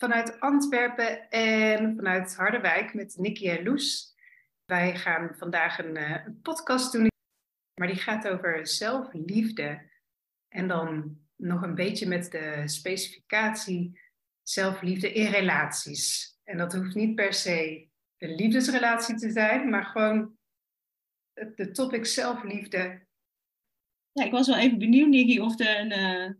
vanuit Antwerpen en vanuit Harderwijk met Nicky en Loes. Wij gaan vandaag een, eh, een podcast doen, maar die gaat over zelfliefde. En dan nog een beetje met de specificatie zelfliefde in relaties. En dat hoeft niet per se een liefdesrelatie te zijn, maar gewoon de topic zelfliefde. Ja, ik was wel even benieuwd, Nicky, of er een, eh,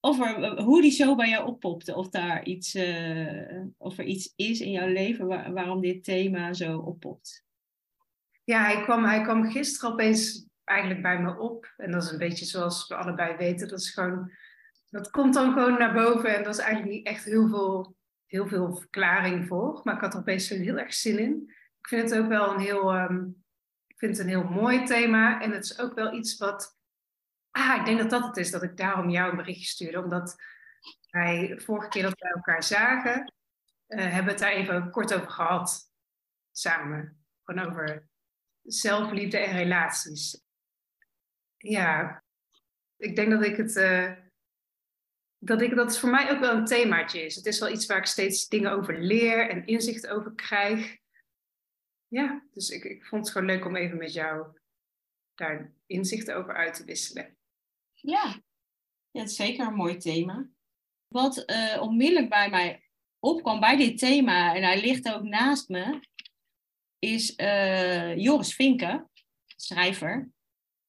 of er, hoe die zo bij jou oppopte. Of, daar iets, eh, of er iets is in jouw leven waar- waarom dit thema zo oppopt. Ja, hij kwam, hij kwam gisteren opeens eigenlijk bij me op. En dat is een beetje zoals we allebei weten. Dat is gewoon, dat komt dan gewoon naar boven. En dat is eigenlijk niet echt heel veel, heel veel verklaring voor. Maar ik had er opeens heel erg zin in. Ik vind het ook wel een heel, ehm, ik vind het een heel mooi thema. En het is ook wel iets wat, ah, ik denk dat dat het is. Dat ik daarom jou een berichtje stuurde. Omdat wij, vorige keer dat wij elkaar zagen, eh, hebben we het daar even kort over gehad. Samen. Gewoon over zelfliefde en relaties. Ja, ik denk dat ik het. eh, dat, ik, dat voor mij ook wel een themaatje is. Het is wel iets waar ik steeds dingen over leer en inzicht over krijg. Ja, dus ik, ik vond het gewoon leuk om even met jou daar inzichten over uit te wisselen. Ja, ja het is zeker een mooi thema. Wat eh, onmiddellijk bij mij opkwam bij dit thema, en hij ligt ook naast me, is eh, Joris Vinken, schrijver,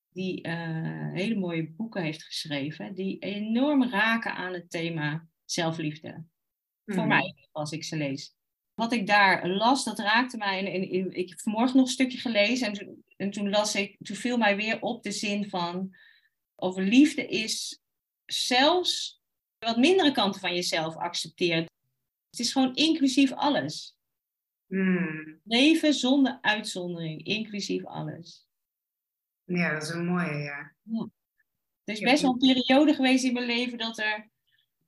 die eh, hele mooie boeken heeft geschreven, die enorm raken aan het thema zelfliefde. Voor Mhm. mij, als ik ze lees. Wat ik daar las, dat raakte mij. En, en- en ik heb vanmorgen nog een stukje gelezen en, en toen las ik, toen viel mij weer op de zin van over liefde is zelfs wat mindere kanten van jezelf accepteren. Het is gewoon inclusief alles. Hmm. Leven zonder uitzondering, inclusief alles. Ja, dat is een mooie, ja. Er is Ja, best wel een periode geweest in mijn leven dat er,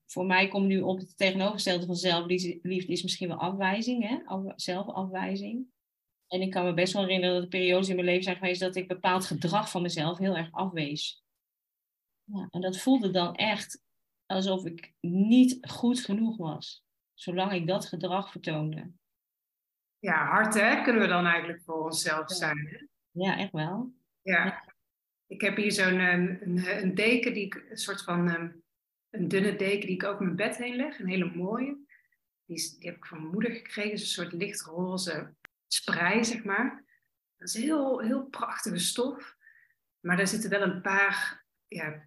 voor mij komt nu op het tegenovergestelde van zelfliefde, is misschien wel afwijzing, hè? Af- zelfafwijzing. En ik kan me best wel herinneren dat er periodes in mijn leven zijn geweest dat ik bepaald gedrag van mezelf heel erg afwees. Ja, en dat voelde dan echt alsof ik niet goed genoeg was, zolang ik dat gedrag vertoonde. Ja, hard hè, kunnen we dan eigenlijk voor onszelf zijn. Hè? Ja, echt wel. Ja. Ik heb hier zo'n een, een, een deken, die ik, een soort van ehm, een dunne deken die ik over mijn bed heen leg. Een hele mooie. Die, is, die heb ik van mijn moeder gekregen. Het is een soort lichtroze sprei, zeg maar. Dat is heel, heel prachtige stof. Maar daar zitten wel een paar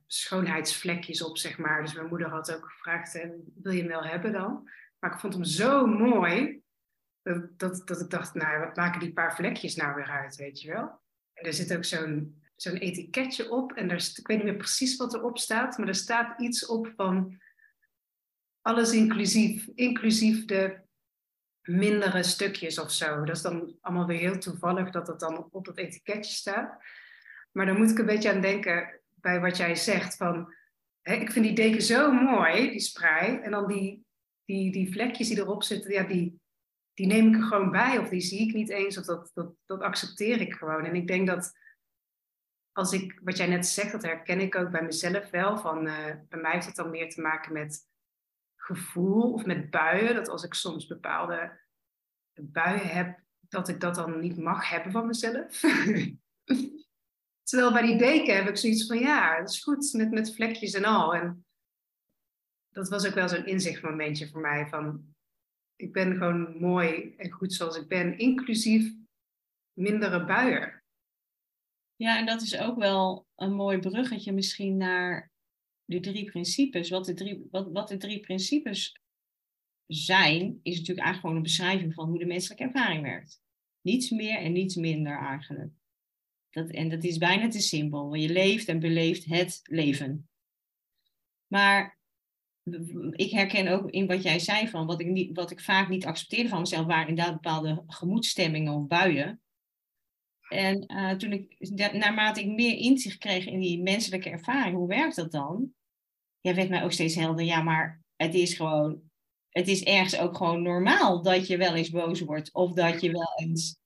schoonheidsvlekjes op, zeg maar. Dus mijn moeder had ook gevraagd, hè, wil je hem wel hebben dan? Maar ik vond hem zo mooi, dat, dat, dat ik dacht, nou, wat maken die paar vlekjes nou weer uit, weet je wel? En er zit ook zo'n zo'n etiketje op. En daar, ik weet niet meer precies wat erop staat, maar er staat iets op van alles inclusief, inclusief de mindere stukjes of zo. Dat is dan allemaal weer heel toevallig dat het dan op dat etiketje staat. Maar daar moet ik een beetje aan denken bij wat jij zegt van, hè, ik vind die deken zo mooi, die sprei, en dan die, die, die vlekjes die erop zitten, ja, die, die neem ik er gewoon bij of die zie ik niet eens of dat, dat, dat accepteer ik gewoon. En ik denk dat als ik, wat jij net zegt, dat herken ik ook bij mezelf wel. Van, eh, bij mij heeft het dan meer te maken met gevoel of met buien. Dat als ik soms bepaalde buien heb, dat ik dat dan niet mag hebben van mezelf. Terwijl bij die deken heb ik zoiets van, ja, het is goed met, met vlekjes en al. En dat was ook wel zo'n inzichtmomentje voor mij van, ik ben gewoon mooi en goed zoals ik ben, inclusief mindere buien. Ja, en dat is ook wel een mooi bruggetje misschien naar de drie principes. Wat de drie, wat, wat de drie principes zijn, is natuurlijk eigenlijk gewoon een beschrijving van hoe de menselijke ervaring werkt. Niets meer en niets minder eigenlijk. Dat, en dat is bijna te simpel, want je leeft en beleeft het leven. Maar ik herken ook in wat jij zei van wat ik, niet, wat ik vaak niet accepteerde van mezelf, waren inderdaad bepaalde gemoedstemmingen of buien. En uh, toen ik, naarmate ik meer inzicht kreeg in die menselijke ervaring, hoe werkt dat dan? Ja, werd mij ook steeds helder, ja, maar het is gewoon, het is ergens ook gewoon normaal dat je wel eens boos wordt of dat je wel eens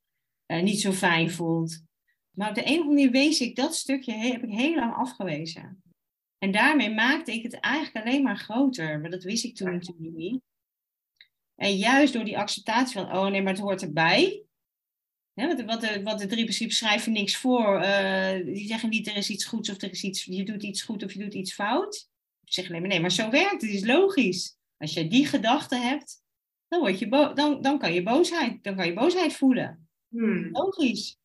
uh, niet zo fijn voelt. Maar op de een of andere manier wees ik dat stukje, heb ik heel lang afgewezen. En daarmee maakte ik het eigenlijk alleen maar groter. Maar dat wist ik toen natuurlijk niet. En juist door die acceptatie van, oh nee, maar het hoort erbij. wat, wat, de, wat de drie principes schrijven niks voor. Uh, die zeggen niet er is iets goeds of er is iets, je doet iets goed of je doet iets fout. Ze zeggen alleen maar nee, maar zo werkt het, is logisch. Als je die gedachte hebt, dan, word je dan, dan, kan je boosheid, dan kan je boosheid voelen. Hmm. Logisch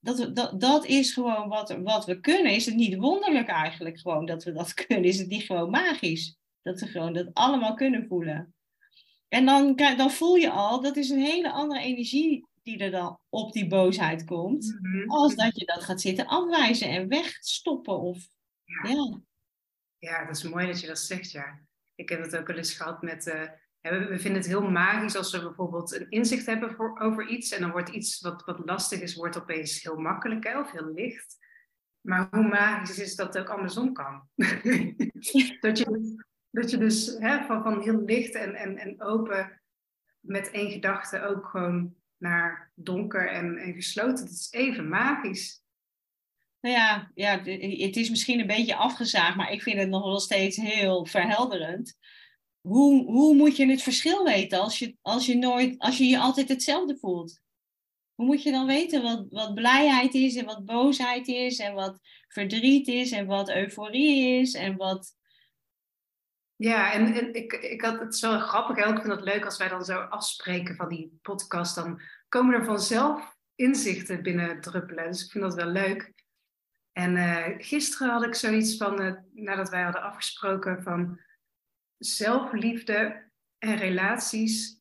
dat, dat, dat is gewoon wat, wat we kunnen. Is het niet wonderlijk eigenlijk gewoon dat we dat kunnen? Is het niet gewoon magisch? Dat we gewoon dat allemaal kunnen voelen. En dan, dan voel je al, dat is een hele andere energie die er dan op die boosheid komt. Mhm. Als dat je dat gaat zitten afwijzen en wegstoppen. Of, ja. ja. Ja. dat is mooi dat je dat zegt, ja. Ik heb het ook wel eens gehad met... Uh, we vinden het heel magisch als we bijvoorbeeld een inzicht hebben over iets en dan wordt iets wat, wat lastig is, wordt opeens heel makkelijk of heel licht. Maar hoe magisch is dat het ook andersom kan? dat, je, dat je dus hè, van, van heel licht en, en, en open met één gedachte ook gewoon naar donker en, en gesloten. Dat is even magisch. Nou ja, ja, het is misschien een beetje afgezaagd, maar ik vind het nog wel steeds heel verhelderend hoe, hoe moet je het verschil weten als je, als je, nooit, als je je altijd hetzelfde voelt? Hoe moet je dan weten wat, wat blijheid is en wat boosheid is en wat verdriet is en wat euforie is en wat... Ja, en, en ik, ik had het zo grappig en ik vind het leuk als wij dan zo afspreken van die podcast, dan komen er vanzelf inzichten binnen druppelen. Dus ik vind dat wel leuk. En uh, gisteren had ik zoiets van, uh, nadat wij hadden afgesproken van zelfliefde en relaties,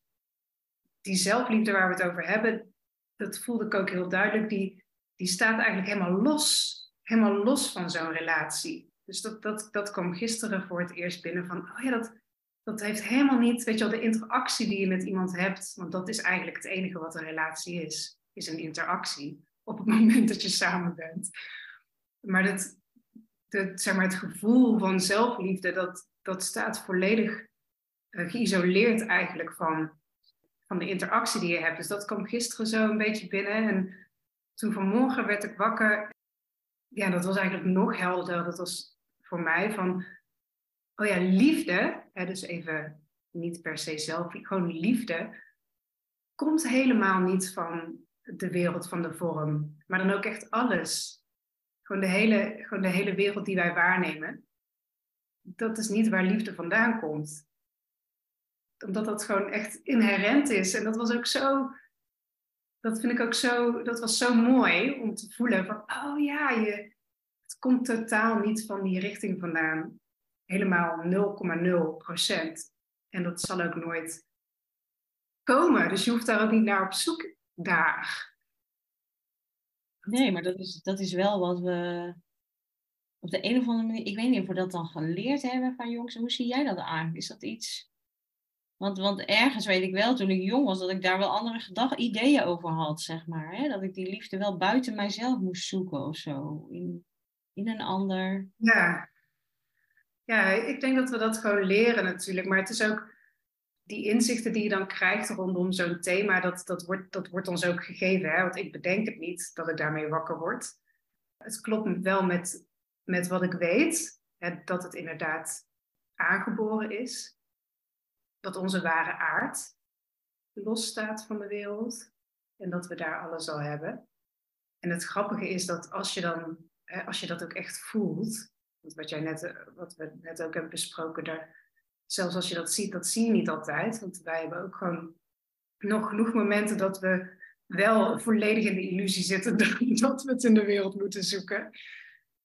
die zelfliefde waar we het over hebben, dat voelde ik ook heel duidelijk, die, die staat eigenlijk helemaal los, helemaal los van zo'n relatie. Dus dat, dat, dat kwam gisteren voor het eerst binnen van, oh ja, dat, dat heeft helemaal niet, weet je wel, de interactie die je met iemand hebt, want dat is eigenlijk het enige wat een relatie is, is een interactie op het moment dat je samen bent. Maar dat, dat, zeg maar het gevoel van zelfliefde, dat, dat staat volledig uh, geïsoleerd eigenlijk van, van de interactie die je hebt. Dus dat kwam gisteren zo een beetje binnen. En toen vanmorgen werd ik wakker. Ja, dat was eigenlijk nog helderder. Dat was voor mij van, oh ja, liefde, hè, dus even niet per se zelf, gewoon liefde, komt helemaal niet van de wereld van de vorm, maar dan ook echt alles. Gewoon de hele, gewoon de hele wereld die wij waarnemen dat is niet waar liefde vandaan komt. Omdat dat gewoon echt inherent is. En dat was ook zo, dat vind ik ook zo, dat was zo mooi om te voelen van, oh ja, je, het komt totaal niet van die richting vandaan. Helemaal 0,0 procent. En dat zal ook nooit komen. Dus je hoeft daar ook niet naar op zoek daar. Nee, maar dat is, dat is wel wat we op de een of andere manier, ik weet niet of we dat dan geleerd hebben van jongens. Hoe zie jij dat aan? Is dat iets? Want, want ergens weet ik wel, toen ik jong was, dat ik daar wel andere gedachten, ideeën over had, zeg maar. Hè? Dat ik die liefde wel buiten mijzelf moest zoeken of zo. In, in een ander. Ja. ja, ik denk dat we dat gewoon leren natuurlijk. Maar het is ook die inzichten die je dan krijgt rondom zo'n thema, dat, dat, wordt, dat wordt ons ook gegeven. Hè? Want ik bedenk het niet dat ik daarmee wakker word. Het klopt wel met met wat ik weet, hè, dat het inderdaad aangeboren is, dat onze ware aard losstaat van de wereld en dat we daar alles al hebben. En het grappige is dat als je dan, hè, als je dat ook echt voelt, wat, jij net, wat we net ook hebben besproken, daar, zelfs als je dat ziet, dat zie je niet altijd. Want wij hebben ook gewoon nog genoeg momenten dat we wel volledig in de illusie zitten dat we het in de wereld moeten zoeken.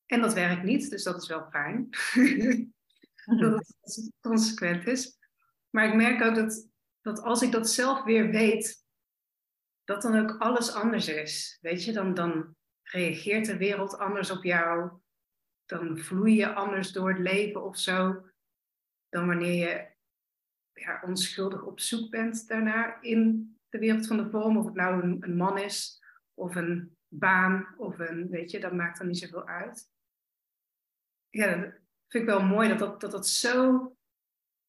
En dat werkt niet, dus dat is wel fijn. dat het consequent is. Maar ik merk ook dat, dat als ik dat zelf weer weet, dat dan ook alles anders is. Weet je, dan, dan reageert de wereld anders op jou. Dan vloei je anders door het leven of zo. Dan wanneer je ja, onschuldig op zoek bent daarna in de wereld van de vorm. Of het nou een, een man is of een baan of een, weet je, dat maakt dan niet zoveel uit. Ja, dat vind ik wel mooi dat dat, dat, dat zo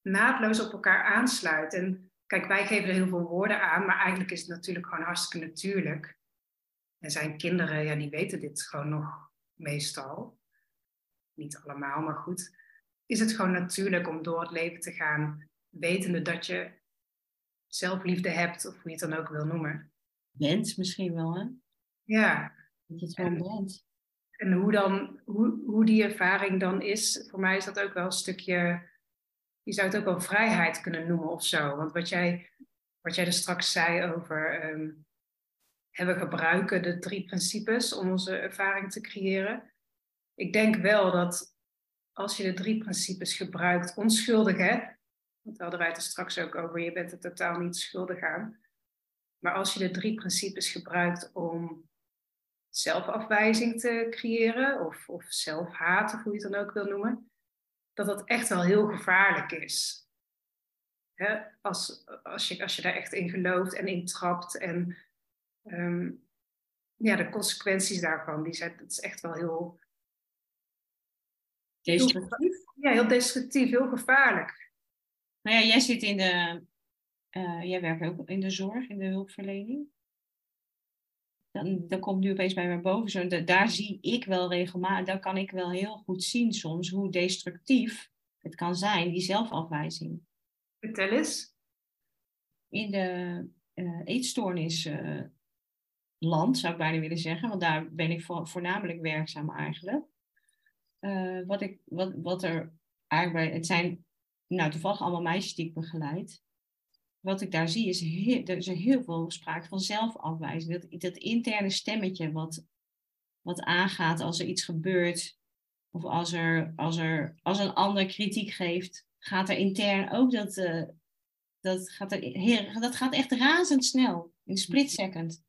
naadloos op elkaar aansluit. En kijk, wij geven er heel veel woorden aan, maar eigenlijk is het natuurlijk gewoon hartstikke natuurlijk. En zijn kinderen, ja, die weten dit gewoon nog meestal. Niet allemaal, maar goed. Is het gewoon natuurlijk om door het leven te gaan, wetende dat je zelfliefde hebt, of hoe je het dan ook wil noemen. Bent misschien wel, hè? Ja. Dat je het gewoon bent. En hoe, dan, hoe, hoe die ervaring dan is, voor mij is dat ook wel een stukje, je zou het ook wel vrijheid kunnen noemen of zo. Want wat jij, wat jij er straks zei over, um, we gebruiken de drie principes om onze ervaring te creëren. Ik denk wel dat als je de drie principes gebruikt, onschuldig hè, want hadden wij het er straks ook over, je bent er totaal niet schuldig aan. Maar als je de drie principes gebruikt om zelfafwijzing te creëren, of, of zelfhaat, of hoe je het dan ook wil noemen, dat dat echt wel heel gevaarlijk is. als, als, je, als je daar echt in gelooft en in trapt en ehm, ja, de consequenties daarvan, die zijn, dat is echt wel heel... Destructief? Ja, heel destructief, heel gevaarlijk. Nou ja, jij zit in de, uh, jij werkt ook in de zorg, in de hulpverlening. Dan, dan komt nu opeens bij mij boven, zo, daar zie ik wel regelmatig, daar kan ik wel heel goed zien soms hoe destructief het kan zijn, die zelfafwijzing. Vertel eens. In de uh, eetstoornisland, uh, zou ik bijna willen zeggen, want daar ben ik voornamelijk werkzaam eigenlijk. Uh, wat, ik, wat, wat er eigenlijk bij, het zijn nou, toevallig allemaal meisjes die ik begeleid. Wat ik daar zie is, er is heel veel sprake van zelfafwijzing. Dat, dat interne stemmetje wat, wat aangaat als er iets gebeurt. Of als, er, als, er, als een ander kritiek geeft, gaat er intern ook dat, uh, dat, gaat er, heel, dat gaat echt razendsnel. In split second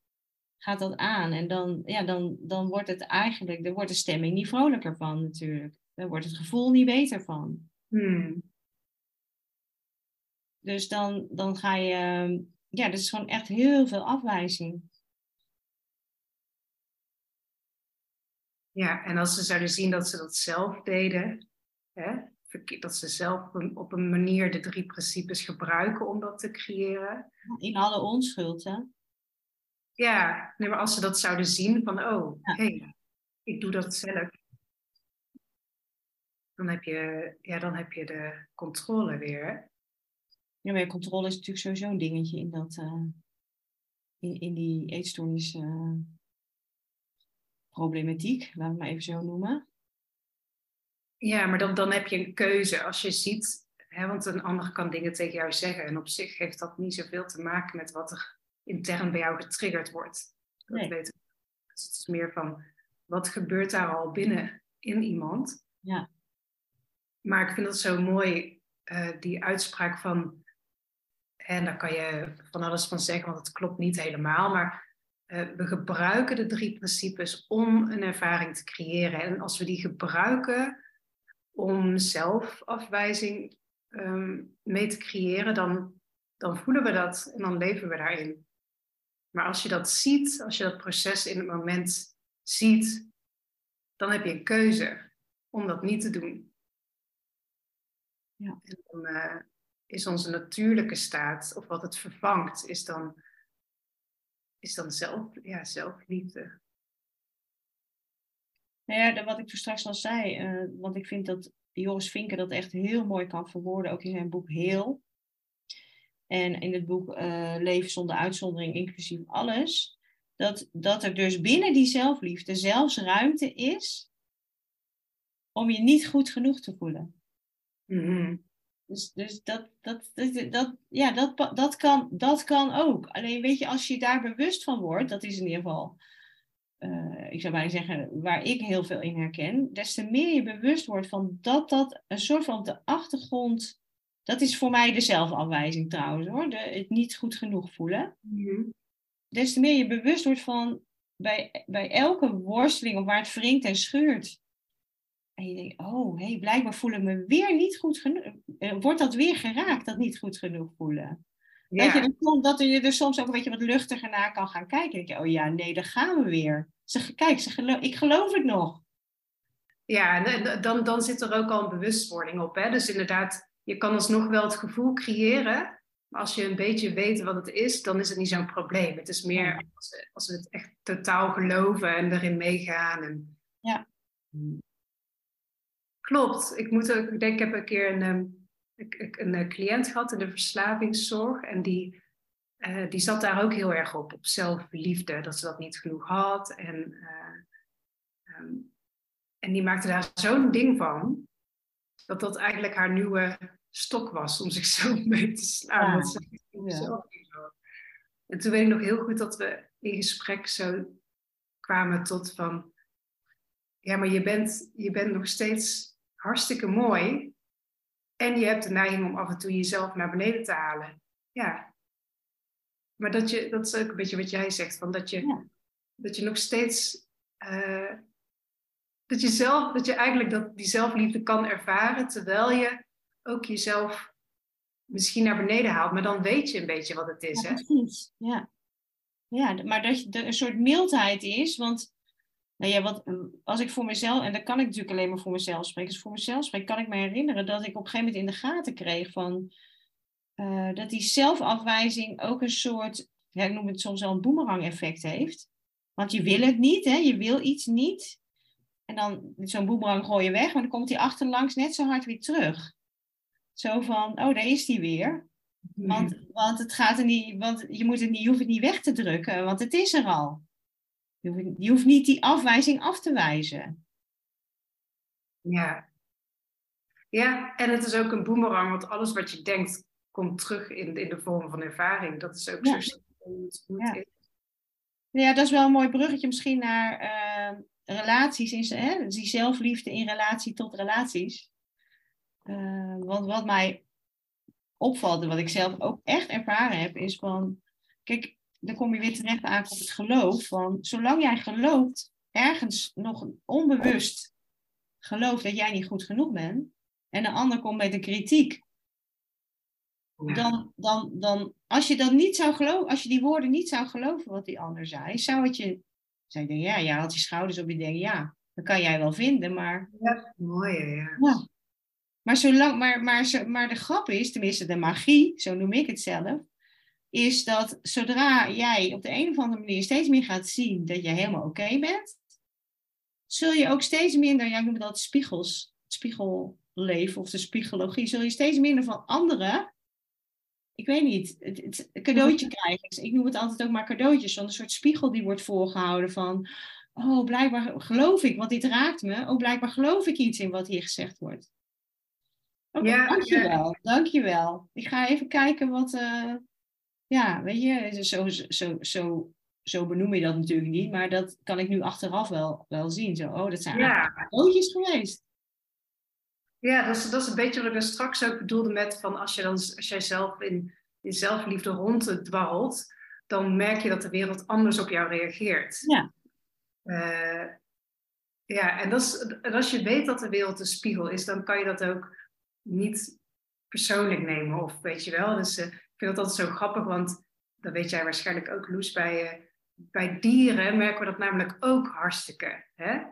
gaat dat aan. En dan, ja, dan, dan wordt het eigenlijk, dan wordt de stemming niet vrolijker van natuurlijk. Dan wordt het gevoel niet beter van. Hmm. Dus dan, dan ga je, ehm, ja, dus is gewoon echt heel veel afwijzing. Ja, en als ze zouden zien dat ze dat zelf deden, hè, dat ze zelf op een manier de drie principes gebruiken om dat te creëren. In alle onschuld, hè? Ja, nee, maar als ze dat zouden zien van, oh, hé, hey, ik doe dat zelf. Dan heb je, ja, dan heb je de controle weer. Ja, maar controle is natuurlijk sowieso een dingetje in, dat, uh, in, in die eetstoornis uh, problematiek, laten we het maar even zo noemen. Ja, maar dan, dan heb je een keuze. Als je ziet, hè, want een ander kan dingen tegen jou zeggen. En op zich heeft dat niet zoveel te maken met wat er intern bij jou getriggerd wordt. Dat nee. weet ik. Dus het is meer van, wat gebeurt daar al binnen in iemand? Ja. Maar ik vind het zo mooi, uh, die uitspraak van en daar kan je van alles van zeggen, want het klopt niet helemaal. Maar uh, we gebruiken de drie principes om een ervaring te creëren. En als we die gebruiken om zelfafwijzing um, mee te creëren, dan, dan voelen we dat en dan leven we daarin. Maar als je dat ziet, als je dat proces in het moment ziet, dan heb je een keuze om dat niet te doen. Ja. En dan, uh, is onze natuurlijke staat, of wat het vervangt, is dan, is dan zelf, ja, zelfliefde. Nou ja, wat ik toen straks al zei, uh, want ik vind dat Joris Vinker dat echt heel mooi kan verwoorden, ook in zijn boek Heel. En in het boek uh, Leven zonder uitzondering, inclusief alles. Dat, dat er dus binnen die zelfliefde zelfs ruimte is om je niet goed genoeg te voelen. Mm -hmm. Dus, dus dat, dat, dat, dat, ja, dat, dat, kan, dat kan ook. Alleen weet je, als je daar bewust van wordt, dat is in ieder geval, uh, ik zou bijna zeggen, waar ik heel veel in herken, des te meer je bewust wordt van dat dat een soort van op de achtergrond, dat is voor mij de zelfafwijzing trouwens hoor, de, het niet goed genoeg voelen. Mm Des te meer je bewust wordt van bij, bij elke worsteling of waar het wringt en scheurt, en je denkt, oh, hey, blijkbaar voel ik me weer niet goed genoeg. Eh, wordt dat weer geraakt, dat niet goed genoeg voelen? Ja. Dat, je, dat je er soms ook een beetje wat luchtiger naar kan gaan kijken. denk je, oh ja, nee, daar gaan we weer. Ze, kijk, ze geloof, ik geloof het nog. Ja, dan, dan zit er ook al een bewustwording op. Hè? Dus inderdaad, je kan alsnog wel het gevoel creëren. Maar als je een beetje weet wat het is, dan is het niet zo'n probleem. Het is meer als, als we het echt totaal geloven en erin meegaan. En, ja. Klopt. Ik, moet ook, ik denk, ik heb een keer een, um, een, een cliënt gehad in de verslavingszorg. En die, uh, die zat daar ook heel erg op, op zelfliefde. Dat ze dat niet genoeg had. En, uh, um, en die maakte daar zo'n ding van. Dat dat eigenlijk haar nieuwe stok was om zichzelf mee te slaan. Ja. En toen weet ik nog heel goed dat we in gesprek zo kwamen tot van... Ja, maar je bent, je bent nog steeds hartstikke mooi. En je hebt de neiging om af en toe jezelf naar beneden te halen. Ja. Maar dat, je, dat is ook een beetje wat jij zegt, van dat, je, dat je nog steeds. Uh, dat, je zelf, dat je eigenlijk dat, die zelfliefde kan ervaren, terwijl je ook jezelf misschien naar beneden haalt. Maar dan weet je een beetje wat het is. Ja, precies. Ja. ja, maar dat er een soort mildheid is, want nou ja, wat, als ik voor mezelf, en dan kan ik natuurlijk alleen maar voor mezelf spreken, ik voor mezelf spreek, kan ik me herinneren dat ik op een gegeven moment in de gaten kreeg van uh, dat die zelfafwijzing ook een soort, ja, ik noem het soms wel een boemerang-effect heeft. Want je wil het niet, hè? je wil iets niet. En dan zo'n boemerang gooi je weg, maar dan komt die achterlangs net zo hard weer terug. Zo van, oh, daar is die weer. Want, want, het gaat er niet, want je, moet het niet, je hoeft het niet weg te drukken, want het is er al. Je hoeft, niet die afwijzing af te wijzen. Ja. Ja, en het is ook een boemerang, want alles wat je denkt komt terug in, in de vorm van ervaring. Dat is ook zo ja. Ja, dat is wel een mooi bruggetje misschien naar uh, relaties, in, hè? die zelfliefde in relatie tot relaties. Uh, want wat mij opvalt en wat ik zelf ook echt ervaren heb, is van, kijk, dan kom je weer terecht aan op het geloof. Van zolang jij gelooft, ergens nog onbewust gelooft dat jij niet goed genoeg bent, en de ander komt met een kritiek, dan, dan, dan als je dat niet zou geloven, als je die woorden niet zou geloven wat die ander zei, zou het je, zou je denken, ja, jij had je schouders op je denken, ja, dat kan jij wel vinden, maar. Ja, mooi, ja. ja. Maar, zolang, maar, maar, maar de grap is, tenminste de magie, zo noem ik het zelf, is dat zodra jij op de een of andere manier steeds meer gaat zien dat je helemaal oké bent, zul je ook steeds minder, ja, ik noem dat spiegels, spiegelleven of de spiegologie, zul je steeds minder van anderen, ik weet niet, het, het cadeautje krijgen. Ik noem het altijd ook maar cadeautjes, van een soort spiegel die wordt voorgehouden van, oh, blijkbaar geloof ik, want dit raakt me. Oh, blijkbaar geloof ik iets in wat hier gezegd wordt. Okay, ja, dankjewel, ja. dankjewel. Ik ga even kijken wat, uh, ja, weet je, zo, zo, zo, zo benoem je dat natuurlijk niet, maar dat kan ik nu achteraf wel, wel zien. Zo, oh, dat zijn ja. ootjes geweest. Ja, dat is, dat is een beetje wat ik straks ook bedoelde met van als, je dan, als jij zelf in je zelfliefde ronddwarrelt, dan merk je dat de wereld anders op jou reageert. Ja. Uh, ja, en, dat is, en als je weet dat de wereld een spiegel is, dan kan je dat ook niet persoonlijk nemen. Of weet je wel, dus uh, ik vind dat altijd zo grappig, want dat weet jij waarschijnlijk ook, Loes, bij, uh, bij dieren merken we dat namelijk ook hartstikke. Hè?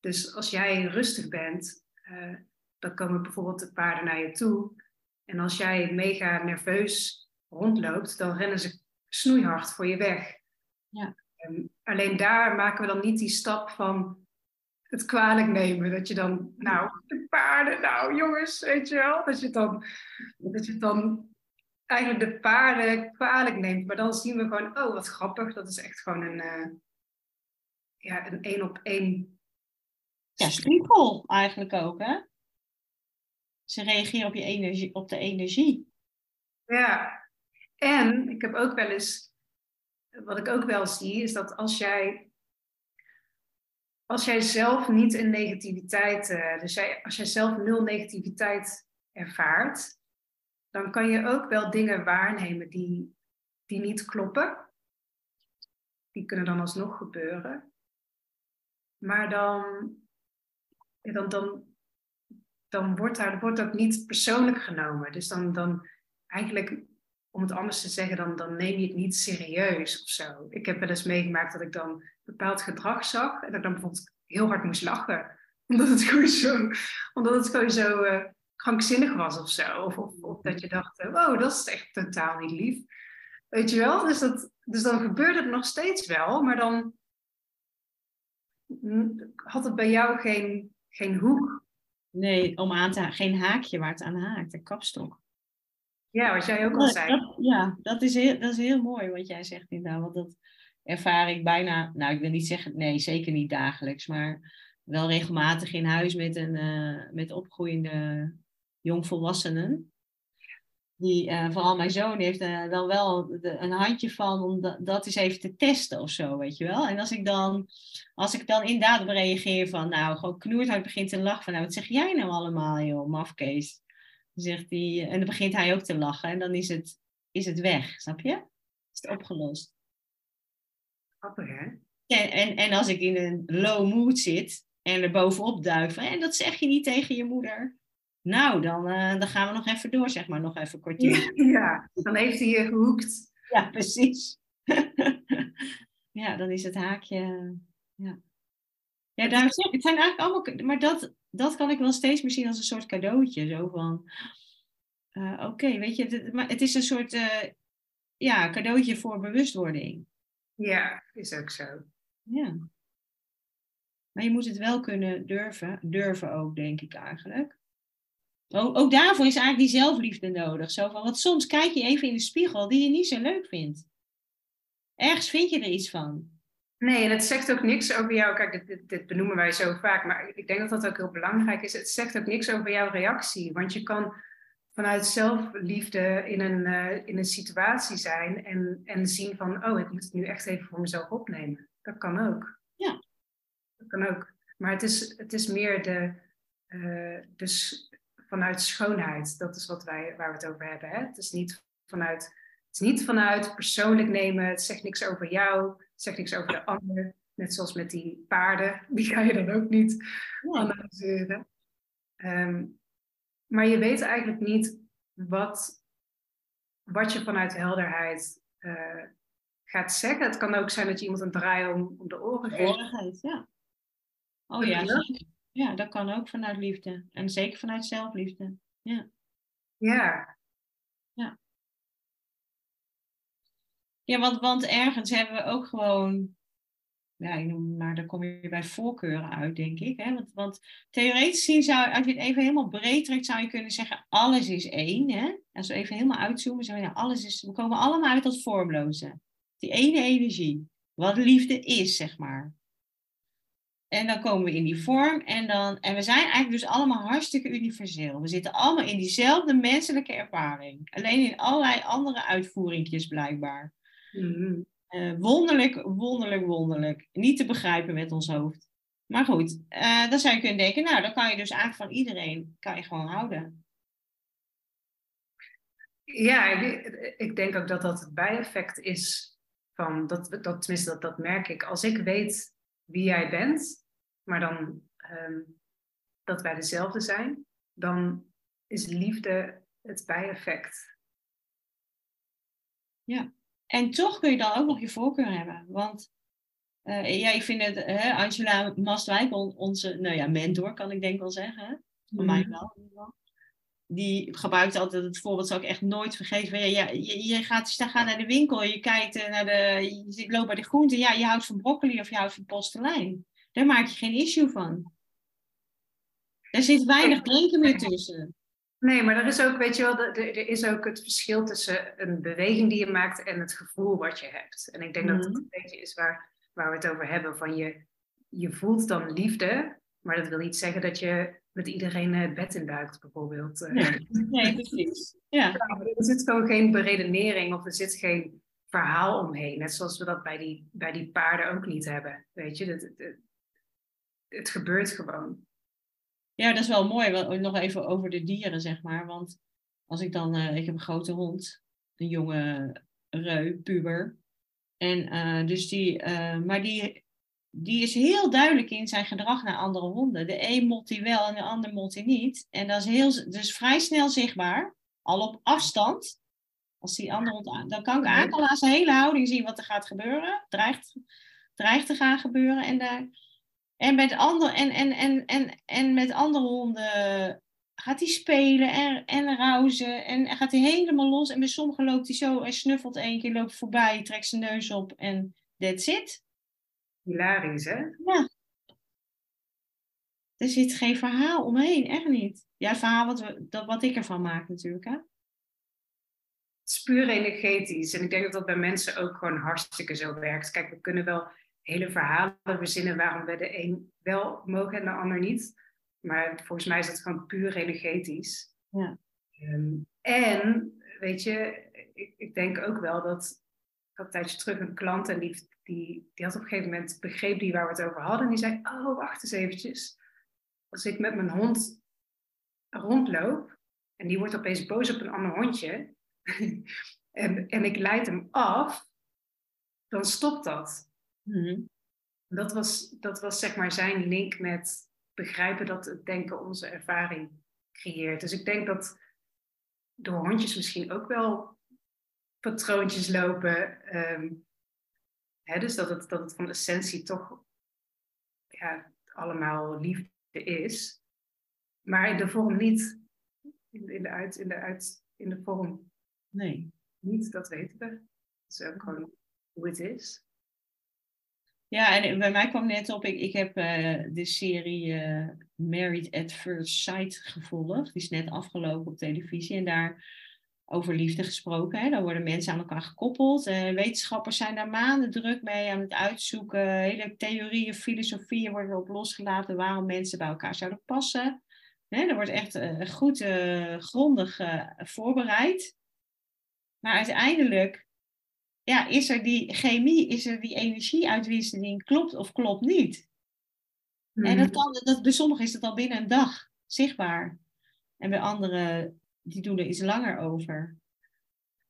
Dus als jij rustig bent, uh, dan komen bijvoorbeeld de paarden naar je toe. En als jij mega nerveus rondloopt, dan rennen ze snoeihard voor je weg. Ja. Um, alleen daar maken we dan niet die stap van het kwalijk nemen. Dat je dan, nou, de paarden, nou jongens, weet je wel. Dat je dan, dat je dan eigenlijk de paarden kwalijk neemt. Maar dan zien we gewoon, oh wat grappig, dat is echt gewoon een, uh, ja, een één op één. Ja, spiegel eigenlijk ook, hè? Ze reageren op, je energie, op de energie. Ja, en ik heb ook wel eens, wat ik ook wel zie, is dat als jij, als jij zelf niet in negativiteit, uh, dus jij, als jij zelf nul negativiteit ervaart, dan kan je ook wel dingen waarnemen die, die niet kloppen. Die kunnen dan alsnog gebeuren. Maar dan, dan, dan, dan wordt daar wordt ook niet persoonlijk genomen. Dus dan, dan eigenlijk, om het anders te zeggen, dan, dan neem je het niet serieus of zo. Ik heb wel eens meegemaakt dat ik dan bepaald gedrag zag en dat ik dan bijvoorbeeld heel hard moest lachen. Omdat het gewoon zo, omdat het gewoon zo uh, krankzinnig was of zo. Of, of, of, dat je dacht, eh, wow, dat is echt totaal niet lief. Weet je wel? Dus, dat, dus dan gebeurt het nog steeds wel, maar dan had het bij jou geen, geen hoek. Nee, om aan te geen haakje waar het aan haakt, een kapstok. Ja, wat jij ook al zei. Dat, ja, dat is, heel, dat is heel mooi wat jij zegt inderdaad. Want dat ervaar ik bijna, nou ik wil niet zeggen, nee, zeker niet dagelijks, maar wel regelmatig in huis met, een, uh, met opgroeiende jongvolwassenen. Die, uh, vooral mijn zoon heeft uh, dan wel de, een handje van om dat, dat eens even te testen of zo, weet je wel. En als ik dan, als ik dan inderdaad op reageer van, nou, gewoon knoerthard begint te lachen van, nou, wat zeg jij nou allemaal, joh, mafkees? Zegt hij, en dan begint hij ook te lachen en dan is het, is het weg, snap je? Is het opgelost. Grappig, hè? En, en, en als ik in een low mood zit en er bovenop duik van, en dat zeg je niet tegen je moeder. Nou, dan, uh, dan gaan we nog even door, zeg maar, nog even kwartier. Ja, dan heeft hij je gehoekt. Ja, precies. ja, dan is het haakje. Ja, ja daar, het zijn eigenlijk allemaal. Maar dat, dat kan ik wel steeds meer zien als een soort cadeautje. Zo van. Uh, Oké, weet je, het, maar het is een soort uh, ja, cadeautje voor bewustwording. Ja, is ook zo. Ja. Maar je moet het wel kunnen durven, durven ook, denk ik eigenlijk. Ook, ook daarvoor is eigenlijk die zelfliefde nodig. Zo van, want soms kijk je even in de spiegel die je niet zo leuk vindt. Ergens vind je er iets van. Nee, en het zegt ook niks over jou. Kijk, dit, dit, benoemen wij zo vaak, maar ik denk dat dat ook heel belangrijk is. Het zegt ook niks over jouw reactie. Want je kan vanuit zelfliefde in een, uh, in een situatie zijn en, en zien van, oh, ik moet het nu echt even voor mezelf opnemen. Dat kan ook. Ja. Dat kan ook. Maar het is, het is meer de, uh, de, vanuit schoonheid. Dat is wat wij, waar we het over hebben. Hè? Het, is niet vanuit, het is niet vanuit persoonlijk nemen. Het zegt niks over jou. Het zegt niks over de ander. Net zoals met die paarden. Die ga je dan ook niet analyseren. Um, maar je weet eigenlijk niet wat, wat je vanuit helderheid uh, gaat zeggen. Het kan ook zijn dat je iemand een draai om, om de oren geeft. ja. Oh ja, ja, dat kan ook vanuit liefde. En zeker vanuit zelfliefde. Ja. Ja. Ja. Ja, want, want ergens hebben we ook gewoon. Ja, maar dan kom je bij voorkeuren uit, denk ik. Hè? Want, want theoretisch gezien zou, als je het even helemaal breed trekt, zou je kunnen zeggen: alles is één. Hè? Als we even helemaal uitzoomen, zou je nou, alles is. We komen allemaal uit dat vormloze. Die ene energie. Wat liefde is, zeg maar. En dan komen we in die vorm. En, dan, en we zijn eigenlijk dus allemaal hartstikke universeel. We zitten allemaal in diezelfde menselijke ervaring. Alleen in allerlei andere uitvoeringjes blijkbaar. Mm-hmm. Uh, wonderlijk, wonderlijk, wonderlijk. Niet te begrijpen met ons hoofd. Maar goed, uh, dan zou je kunnen denken, nou, dan kan je dus eigenlijk van iedereen kan je gewoon houden. Ja, ik, ik denk ook dat dat het bijeffect is van, dat, dat, tenminste dat, dat merk ik. Als ik weet wie jij bent, maar dan um, dat wij dezelfde zijn, dan is liefde het bijeffect. Ja, en toch kun je dan ook nog je voorkeur hebben. Want uh, ja, ik vind het, hè, Angela Mastwijk, onze nou ja, mentor kan ik denk wel zeggen, hè? voor mm. mij wel. Die gebruikt altijd het voorbeeld, zal ik echt nooit vergeten. Ja, ja, je, je, gaat, je gaat naar de winkel, je kijkt eh, naar de, je loopt bij de groenten, ja, je houdt van broccoli of je houdt van postelijn. Daar maak je geen issue van. Er zit weinig drinken meer tussen. Nee, maar er is ook, weet je wel, er is ook het verschil tussen een beweging die je maakt en het gevoel wat je hebt. En ik denk dat dat mhm. een beetje is waar, waar we het over hebben. Van je, je voelt dan liefde, Maar dat wil niet zeggen dat je met iedereen het bed induikt, bijvoorbeeld. Eh. Nee, nee precies. Ja. er zit gewoon geen beredenering of er zit geen verhaal omheen. Net zoals we dat bij die, bij die paarden ook niet hebben. Weet je, het, het, het gebeurt gewoon. Ja, dat is wel mooi. Nog even over de dieren, zeg maar. Want als ik dan, uh, ik heb een grote hond, een jonge reu, puber. En uh, dus die, uh, maar die, die is heel duidelijk in zijn gedrag naar andere honden. De een mot hij wel en de ander mot hij niet. En dat is heel, dus vrij snel zichtbaar, al op afstand. Als die andere hond, dan kan ik eigenlijk aan zijn hele houding zien wat er gaat gebeuren. Dreigt, dreigt te gaan gebeuren. En, daar, en, met andere, en, en, en, en, en met andere honden gaat hij spelen en, en rauzen. En gaat hij helemaal los. En bij sommigen loopt hij zo en snuffelt één keer, loopt voorbij, trekt zijn neus op en that's it. Hilarisch, hè? Ja. Er zit geen verhaal omheen, echt niet. Ja, het verhaal wat, we, dat, wat ik ervan maak natuurlijk, hè? Het is puur energetisch. En ik denk dat dat bij mensen ook gewoon hartstikke zo werkt. Kijk, we kunnen wel hele verhalen verzinnen waarom we de een wel mogen en de ander niet. Maar volgens mij is het gewoon puur energetisch. Ja. Um, en, weet je, ik, ik, denk ook wel dat... Ik had een tijdje terug een klant en die, die, die had op een gegeven moment begreep die waar we het over hadden. En die zei, oh, wacht eens eventjes. Als ik met mijn hond rondloop en die wordt opeens boos op een ander hondje... en, en ik leid hem af, dan stopt dat. Mm dat, was, dat was zeg maar zijn link met begrijpen dat het denken onze ervaring creëert. Dus ik denk dat de hondjes misschien ook wel patroontjes lopen. Um, dus dat het, dat het van essentie toch ja, allemaal liefde is. Maar in de vorm niet. In, in, de, uit, in, de, uit, in de vorm nee. niet, dat weten we. Dat is ook gewoon hoe het is. Ja, en bij mij kwam net op, ik, ik heb uh, de serie uh, Married at First Sight gevolgd. Die is net afgelopen op televisie en daar over liefde gesproken. Hè. Daar worden mensen aan elkaar gekoppeld. Uh, wetenschappers zijn daar maanden druk mee aan het uitzoeken. Hele theorieën, filosofieën worden op losgelaten waarom mensen bij elkaar zouden passen. Hè, er wordt echt goed grondig voorbereid. Maar uiteindelijk ja, is er die chemie, is er die energieuitwisseling, klopt of klopt niet? En dat hmm. kan, dat, bij sommigen is dat al binnen een dag zichtbaar. En bij anderen, die doen er iets langer over.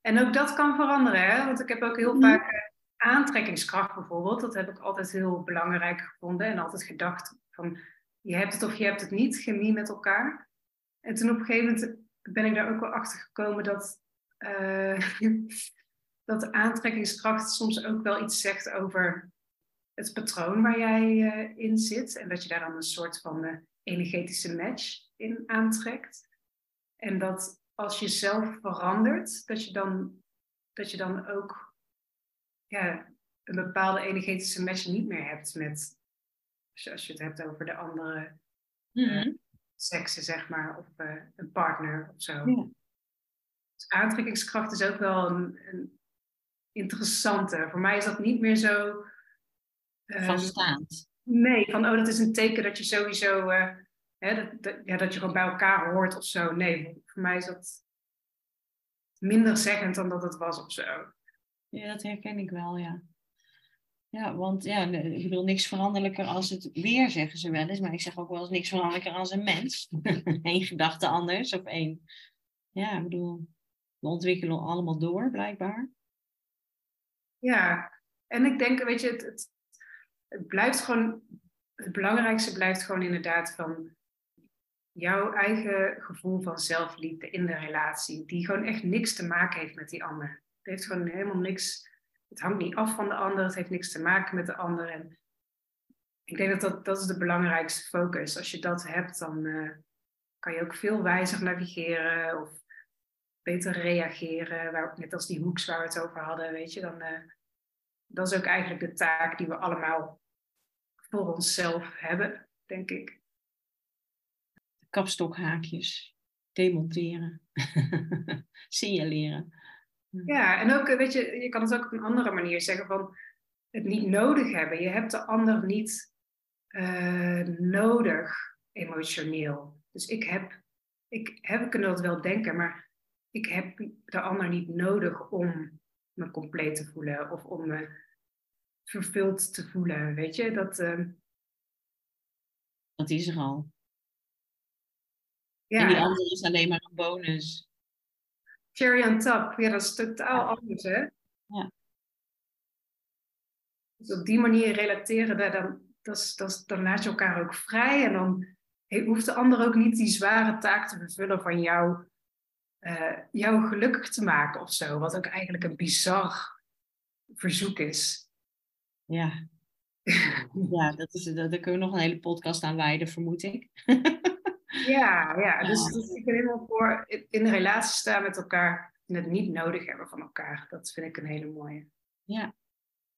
En ook dat kan veranderen, hè? want ik heb ook heel hmm. vaak eh, aantrekkingskracht bijvoorbeeld. Dat heb ik altijd heel belangrijk gevonden en altijd gedacht van je hebt het of je hebt het niet, chemie met elkaar. En toen op een gegeven moment ben ik daar ook wel achter gekomen dat uh, dat aantrekkingskracht soms ook wel iets zegt over het patroon waar jij uh, in zit. En dat je daar dan een soort van uh, energetische match in aantrekt. En dat als je zelf verandert, dat je dan, dat je dan ook ja, een bepaalde energetische match niet meer hebt met, als je het hebt over de andere uh, seksen, zeg maar, of een partner of zo. Ja. Dus aantrekkingskracht is ook wel een, een interessante. Voor mij is dat niet meer zo. Uh, Vaststaand. Nee, van oh, dat is een teken dat je sowieso. Hè, dat, dat, ja, dat je gewoon bij elkaar hoort of zo. Nee, voor mij is dat minder zeggend dan dat het was of zo. Ja, dat herken ik wel, ja. Ja, want ja, ik bedoel, niks veranderlijker als het weer, zeggen ze wel eens. Maar ik zeg ook wel eens niks veranderlijker als een mens. Eén gedachte anders of één. Ja, ik bedoel, we ontwikkelen allemaal door, blijkbaar. Ja, en ik denk, weet je, het, het, het blijft gewoon, het belangrijkste blijft gewoon inderdaad van jouw eigen gevoel van zelfliefde in de relatie, die gewoon echt niks te maken heeft met die ander. Het heeft gewoon helemaal niks, het hangt niet af van de ander, het heeft niks te maken met de ander. En ik denk dat dat, dat is de belangrijkste focus. Als je dat hebt, dan uh, kan je ook veel wijzer navigeren of beter reageren. Net als die hoeks waar we het over hadden, weet je, dan uh, dat is ook eigenlijk de taak die we allemaal voor onszelf hebben, denk ik. Kapstokhaakjes, demonteren, signaleren. Ja, en ook, weet je, je kan het ook op een andere manier zeggen van het niet nodig hebben. Je hebt de ander niet eh, nodig emotioneel. Dus ik heb, ik heb, ik dat wel denken, maar ik heb de ander niet nodig om me compleet te voelen of om me vervuld te voelen. Weet je, dat. Uh... Dat is er al. Ja. En die andere is alleen maar een bonus. Cherry on top, ja, dat is totaal anders, hè? Ja. Dus op die manier relateren, dan, dat, dat, dan laat je elkaar ook vrij en dan hoeft de ander ook niet die zware taak te vervullen van jou, uh, jou gelukkig te maken of zo. Wat ook eigenlijk een bizar verzoek is. Ja, ja dat is, daar kunnen we nog een hele podcast aan wijden, vermoed ik. Ja, ja, dus, dus ik ben helemaal voor in de relatie staan met elkaar en het niet nodig hebben van elkaar. Dat vind ik een hele mooie. Ja,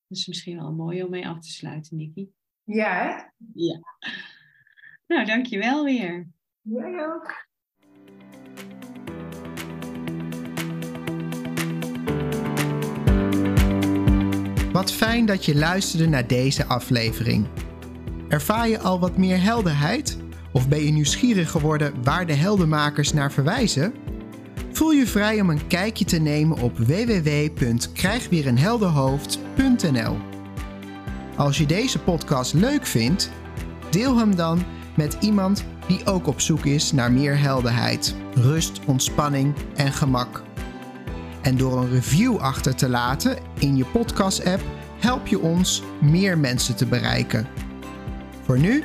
dat is misschien wel mooi om mee af te sluiten, Nikki. Ja, hè? Ja. Nou, dankjewel weer. Jij ook. Wat fijn dat je luisterde naar deze aflevering. Ervaar je al wat meer helderheid? Of ben je nieuwsgierig geworden waar de heldenmakers naar verwijzen? Voel je vrij om een kijkje te nemen op www.krijgweerenhelderhoofd.nl. Als je deze podcast leuk vindt, deel hem dan met iemand die ook op zoek is naar meer helderheid, rust, ontspanning en gemak. En door een review achter te laten in je podcast-app help je ons meer mensen te bereiken. Voor nu,